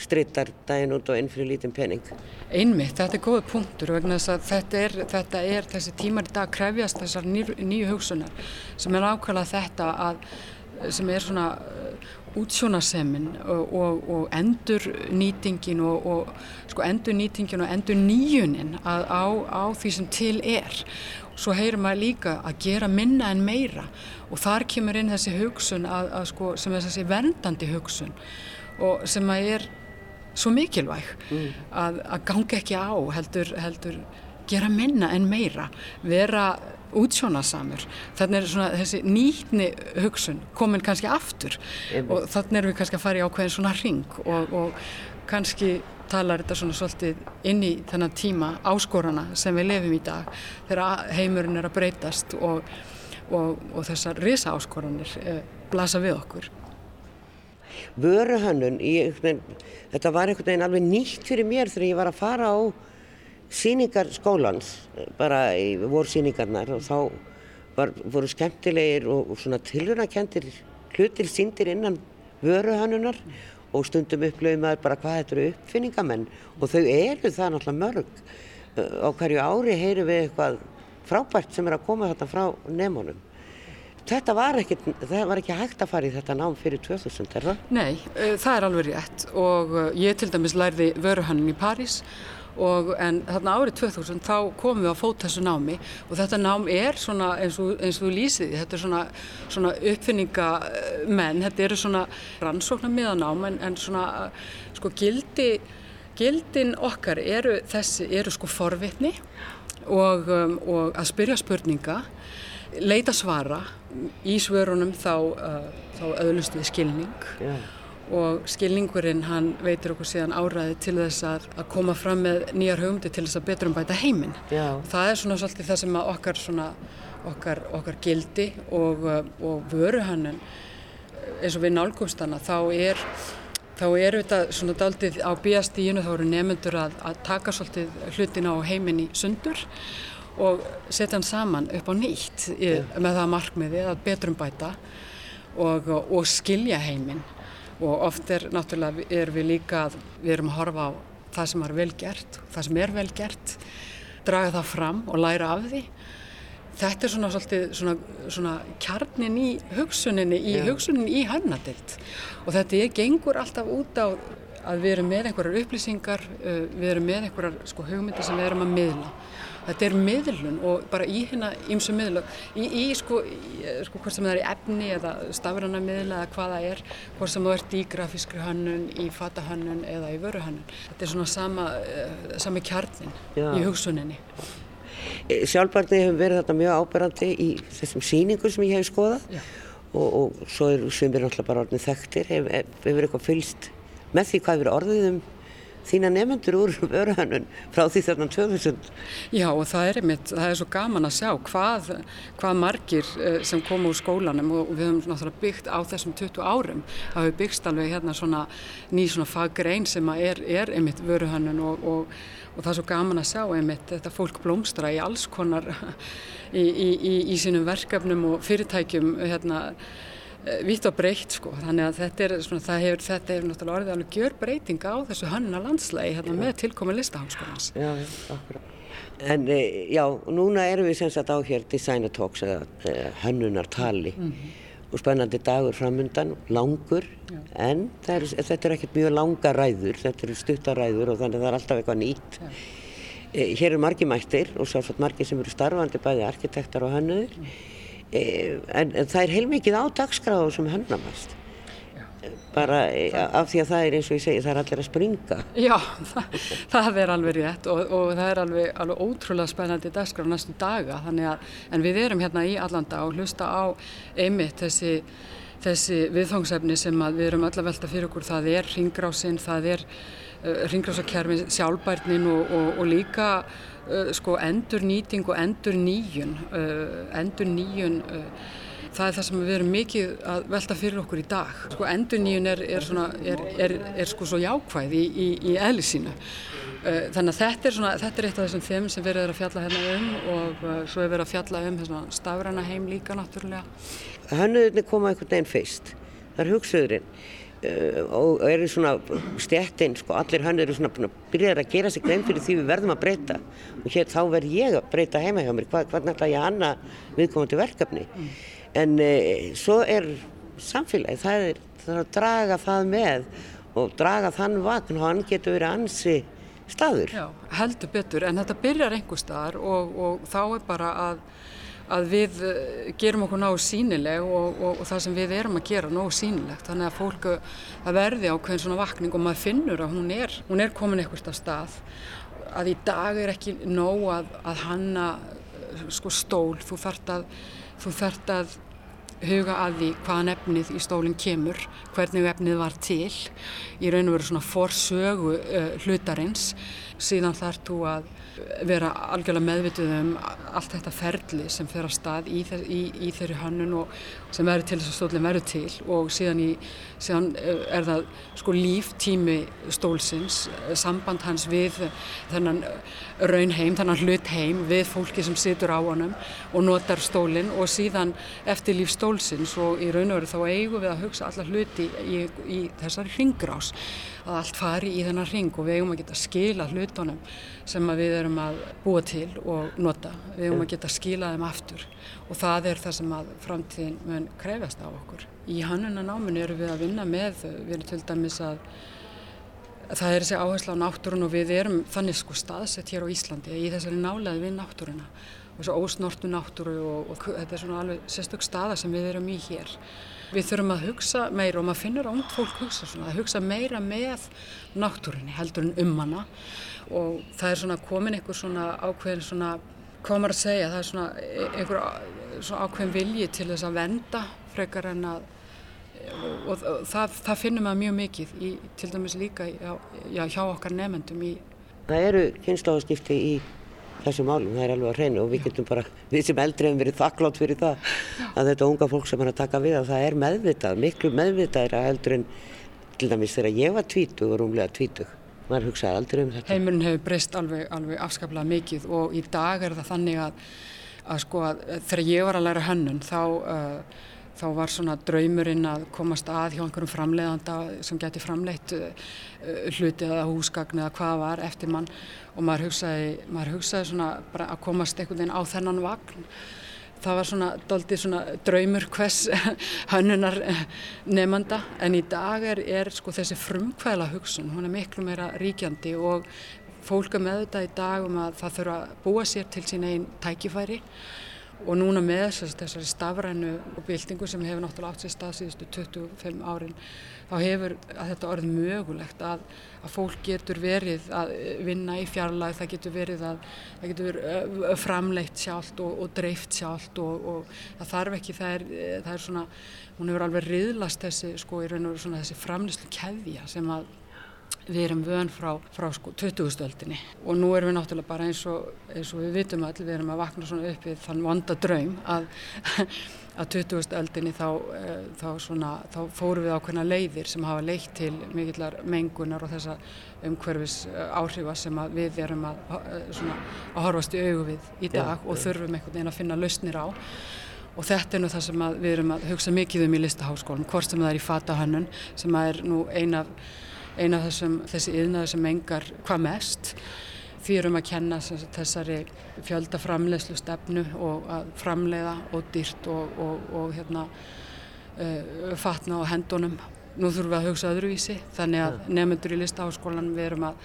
strittar daginn út og inn fyrir lítinn pening. Einmitt, þetta er góða punktur vegna þess að þetta er, þetta er þessi tímar í dag krefjast þessar nýju hugsunar sem er ákvæmlega þetta að sem er svona uh, útsjónasemmin og, og, og endur nýtingin og, og sko endur nýtingin og endur nýjunin að, á, á því sem til er svo heyrum maður líka að gera minna en meira og þar kemur inn þessi hugsun að, að sko, sem er þessi verndandi hugsun og sem að er svo mikilvæg mm. að, að ganga ekki á heldur, heldur gera minna en meira vera útsjónasamur þannig er svona þessi nýtni hugsun komin kannski aftur Eim. og þannig erum við kannski að fara í ákveðin svona ring og, og kannski talar þetta svona svolítið inn í þennan tíma áskorana sem við lefum í dag þegar heimurinn er að breytast og, og, og þessar risa áskoranir eh, blasa við okkur vöruhönnun, ég, þetta var einhvern veginn alveg nýtt fyrir mér þegar ég var að fara á síningar skólans, bara í vorsíningarnar og þá var, voru skemmtilegir og, og svona tilhörnakendir hlutir síndir innan vöruhönnunar og stundum upplöfum að bara hvað þetta eru uppfinningamenn og þau eru það náttúrulega mörg. Á hverju ári heyrum við eitthvað frábært sem er að koma þetta frá nefnunum. Þetta var ekki, það var ekki hægt að fara í þetta nám fyrir 2000, er það? Nei, uh, það er alveg rétt. Og uh, ég til dæmis lærði vöruhannun í París og en þarna árið 2000 þá komum við að fóta þessu námi. Og þetta nám er svona eins og, eins og þú lýsið, þetta er svona, svona uppfinningamenn, þetta eru svona rannsóknar miðanám en, en svona sko gildi, gildin okkar eru þessi, eru sko forvitni og, um, og að spyrja spurninga leita svara í svörunum þá, uh, þá öðlust við skilning yeah. og skilningurinn hann veitir okkur síðan áræði til þess að, að koma fram með nýjar hugmyndi til þess að betur um bæta heiminn. Yeah. Það er svona svolítið það sem okkar, svona, okkar, okkar gildi og, uh, og vöruhannun eins og við nálgumst hana þá er þá er þetta svona daldið á bíastíginu þá eru nefnendur að, að taka svolítið hlutina á heiminn í sundur og setja hann saman upp á nýtt í, með það markmiði að betrum bæta og, og skilja heiminn. Og oft er náttúrulega er við líka að við erum að horfa á það sem er vel gert, það sem er vel gert draga það fram og læra af því. Þetta er svona, svolítið, svona, svona kjarnin í hugsuninni í yeah. hugsuninni í hannadild og þetta er gengur alltaf út á að við erum með einhverjar upplýsingar uh, við erum með einhverjar sko, hugmyndir sem við erum að miðla þetta er miðlun og bara í hérna ímsu miðlun í, í sko, í, sko hvort sem það er í efni eða stafrana miðla eða hvaða er hvort sem þú ert í grafískri hönnun í fatahönnun eða í vöruhönnun. Þetta er svona sama, uh, sami kjarnin Já. í hugsuninni. E, Sjálfbarnið hefur verið þetta mjög áberandi í þessum síningum sem ég hef skoðað. Og, og svo er sem við náttúrulega bara orðin þekktir. Hefur hef, hef eitthvað fylst með því hvað við orðið um þína nefnendur úr vöruhannun frá því þarna 2000. Já og það er einmitt, það er svo gaman að sjá hvað, hvað margir eh, sem komu úr skólanum og við höfum náttúrulega byggt á þessum 20 árum, það hefur byggst alveg hérna svona ný svona faggrein sem er, er einmitt vöruhannun og, og, og það er svo gaman að sjá einmitt þetta fólk blómstra í alls konar í, í, í, í sínum verkefnum og fyrirtækjum hérna vitt og breytt sko, þannig að þetta er svona, það hefur, þetta hefur náttúrulega orðið alveg gjör breytinga á þessu hannuna landslægi hérna með tilkomin listahámskólans. Já, já, akkurat. En e, já, núna erum við sem sagt á hér Designer Talks eða e, hannunartali mm -hmm. og spennandi dagur framundan, langur, já. en er, þetta er ekkert mjög langa ræður, þetta er stuttaræður og þannig að það er alltaf eitthvað nýtt. E, hér er margi mættir og sáfsagt margi sem eru starfandi bæði arkitektar og hannuður. Mm. Eh, en, en það er heilmikið á dagskráðu sem hönnamast bara eh, af því að það er eins og ég segi það er allir að springa. Já, það, það er alveg rétt og, og það er alveg, alveg ótrúlega spennandi dagskráðu næstu daga. Að, en við erum hérna í allanda og hlusta á einmitt þessi, þessi viðfangsefni sem við erum öll að velta fyrir okkur. Það er ringrásinn, það er uh, ringrásakerfi sjálfbærnin og, og, og líka sko endur nýting og endur nýjun endur nýjun uh, það er það sem við erum mikið að velta fyrir okkur í dag. Sko endur nýjun er, er, svona, er, er sko svo jákvæð í, í, í eðli sínu. Uh, þannig að þetta svona þetta er eitt af þessum þeim sem við erum að fjalla hérna um og svo er við að fjalla um stafræna heim líka náttúrulega. Hannuðinni koma einhvern veginn fyrst. Það er hugsuðurinn. Uh, og eru svona stjættin, sko, allir hann eru svona byrjar að gera sig grein fyrir því við verðum að breyta og hér þá verð ég að breyta heima hjá mér, hvað, hvað náttúrulega ég anna viðkomandi verkefni mm. en uh, svo er samfélagi, það er, það er að draga það með og draga þann vatn og hann getur verið ansi staður. Já, heldur betur en þetta byrjar einhver staðar og, og þá er bara að að við eh, gerum okkur náðu sínileg og, og, og það sem við erum að gera náðu sínilegt þannig að fólk eh, að verði ákveðin svona vakning og maður finnur að hún er, hún er komin eitthvað stað. Að í dag er ekki nóg að, að hanna eh, sko stól, þú þart að, þú þart að huga að því hvaðan efnið í stólinn kemur, hvernig efnið var til, í raun og veru svona forsögu uh, hlutarins, síðan þarf þú að vera algjörlega meðvituð um allt þetta ferli sem fer að stað í, þe í, í þeirri hannun og sem verður til þess að stólinn verður til. Og síðan, í, síðan eh, er það sko líftími stólsins, samband hans við þennan raunheim, þennan hlutheim við fólki sem situr á honum og notar stólinn og síðan eftir líf stólsins og í raun og veru þá eigum við að hugsa alla hluti í, þessari hringrás að allt fari í þennan hring og við eigum að geta skila hlutunum sem við erum að búa til og nota. Við eigum að geta skila þeim aftur og það er það sem að framtíðin mun krefast á okkur. Í hannunanáminu erum við að vinna með, við erum til dæmis að það er þessi áherslu á náttúrun og við erum þannig sko staðsett hér á Íslandi í þessari nálaði við náttúruna og þessu ósnortu náttúru og, og þetta er svona alveg sérstök staða sem við erum í hér. Við þurfum að hugsa meira og maður finnur ánd fólk hugsa svona, að hugsa meira með náttúrunni heldur en um hana og það er svona komin einhver svona ákveðin svona, hvað maður að segja, það er svona einhver svona ákveðin vilji til þess að venda frekar en að og, og það, það finnum við mjög mikið í, til dæmis líka já, já, hjá okkar nefendum í Það eru kynnslóðaskipti í þessum málum, það er alveg að reyna og við getum bara, við sem eldri hefum verið þakklátt fyrir það að þetta unga fólk sem er að taka við að það er meðvitað, miklu meðvitað er að heldur en til dæmis þegar ég var tvítug og rúmlega tvítug, maður hugsaði aldrei um þetta. Heimurinn hefur breyst alveg, alveg afskaplega mikið og í dag er það þannig að, að sko að þegar ég var að læra hönnun þá uh, þá var svona draumurinn að komast að hjá einhverjum framleiðanda sem geti framleitt uh, hluti eða húsgagn eða hvað var eftir mann. Og maður hugsaði, maður hugsaði svona að komast einhvern veginn á þennan vagn. Það var svona doldið svona draumur hvers hönnunar nefnda en í dag er, er sko þessi frumkvæla hugsun, hún er miklu meira ríkjandi og fólk er með þetta í dag um að það þurfa að búa sér til sín einn tækifæri og núna með þessari stafrænu og byltingu sem hefur náttúrulega átt sér stað síðustu 25 árin þá hefur þetta orðið mögulegt að, að fólk getur verið að vinna í fjarlæð, það getur verið að það getur verið framleitt sjálft og, og dreift sjálft og, og það þarf ekki, það er, það er svona hún hefur alveg riðlast þessi sko í raun og svona þessi framleyslu keðja sem að við erum vön frá, frá sko 20-stöldinni og nú erum við náttúrulega bara eins og, eins og við vitum öll, við erum að vakna svona upp við þann vonda draum að að 20-stöldinni þá, uh, þá, svona, þá fóru við ákveðna leiðir sem hafa leitt til mikillar mengunar og þessa umhverfis áhrifa sem við erum að, svona, að horfast í augu við í dag ja, og þurfum einhvern veginn að finna lausnir á. Og þetta er nú það sem við erum að hugsa mikið um í listaháskólum, hvort sem það er í fatahönnun sem er nú eina af eina þessum, þessi yðnaður sem engar hvað mest. Því erum að kenna þessari fjöldaframlegslu stefnu og að framleiða og dýrt og, og, og hérna, uh, fatna á hendunum. Nú þurfum við að hugsa öðruvísi þannig að nefnendur í listaháskólanum við erum að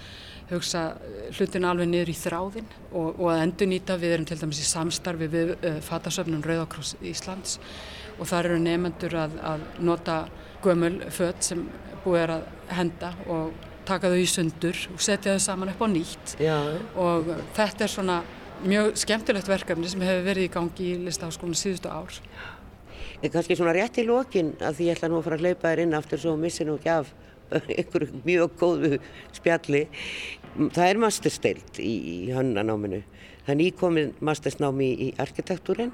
hugsa hlutin alveg niður í þráðin og, og að endur nýta við erum til dæmis í samstarfi við uh, fatasöfnun Rauðakross Íslands og þar eru nefnendur að, að nota gömul född sem búið er að henda og taka þau í sundur og setja þau saman upp á nýtt Já. og þetta er svona mjög skemmtilegt verkefni sem hefur verið í gangi í listaháskólinu síðustu ár. En kannski svona rétt í lokin að því ég ætla nú að fara að hlaupa þér inn aftur svo missi nú ekki af einhverju mjög góðu spjalli. Það er mastersteilt í, í hönnanáminu. Það er nýkomið mastersnámi í, í arkitektúrin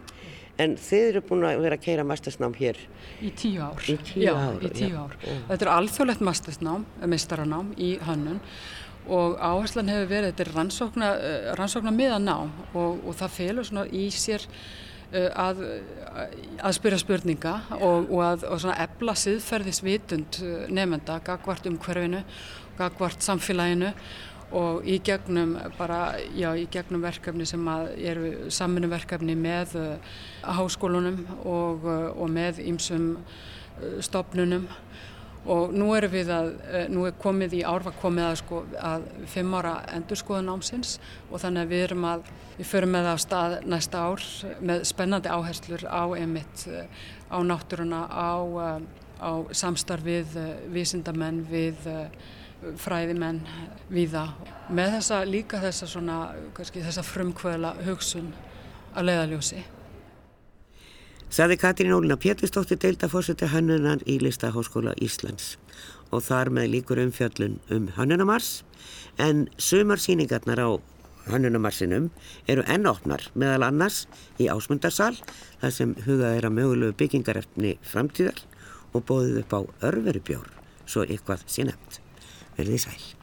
en þið eru búin að vera að keira mastersnám hér. Í tíu ár, í tíu já, ár, í tíu ár. Þetta er alþjóðlegt mastersnám meistaranám í hönnun. Og áherslan hefur verið þetta er rannsókna, eh, rannsókna miðanám og, og það felur svona í sér uh, að, að spyrja spurninga og, og að og efla siðferðisvitund eh, nefnda gagvart um hverfinu, gagvart samfélaginu og í gegnum bara, já, í gegnum verkefni sem eru saminu verkefni með uh, háskólunum og, uh, og með ýmsum uh, stopnunum og nú erum við að, nú er komið í árfa komið að sko að fimm ára endurskoðun ámsins og þannig að við erum að, við förum með það á stað næsta ár með spennandi áherslur á emitt, á náttúruna, á, á samstarfið, vísindamenn við fræðimenn viða með þessa líka þessa svona kannski þessa frumkvöla hugsun að leiðaljósi Saði Katrín Ólina Péturstóttir deildafórseti hannunar í Listaháskóla Íslands. Og þar með líkur umfjöllun um hannunamars en sumarsýningarnar á hannunamarsinum eru ennóttnar meðal annars í ásmundarsal þar sem hugað er að mögulegu byggingarefni framtíðar og bóðið upp á örverubjór svo eitthvað sé Verdes Isle.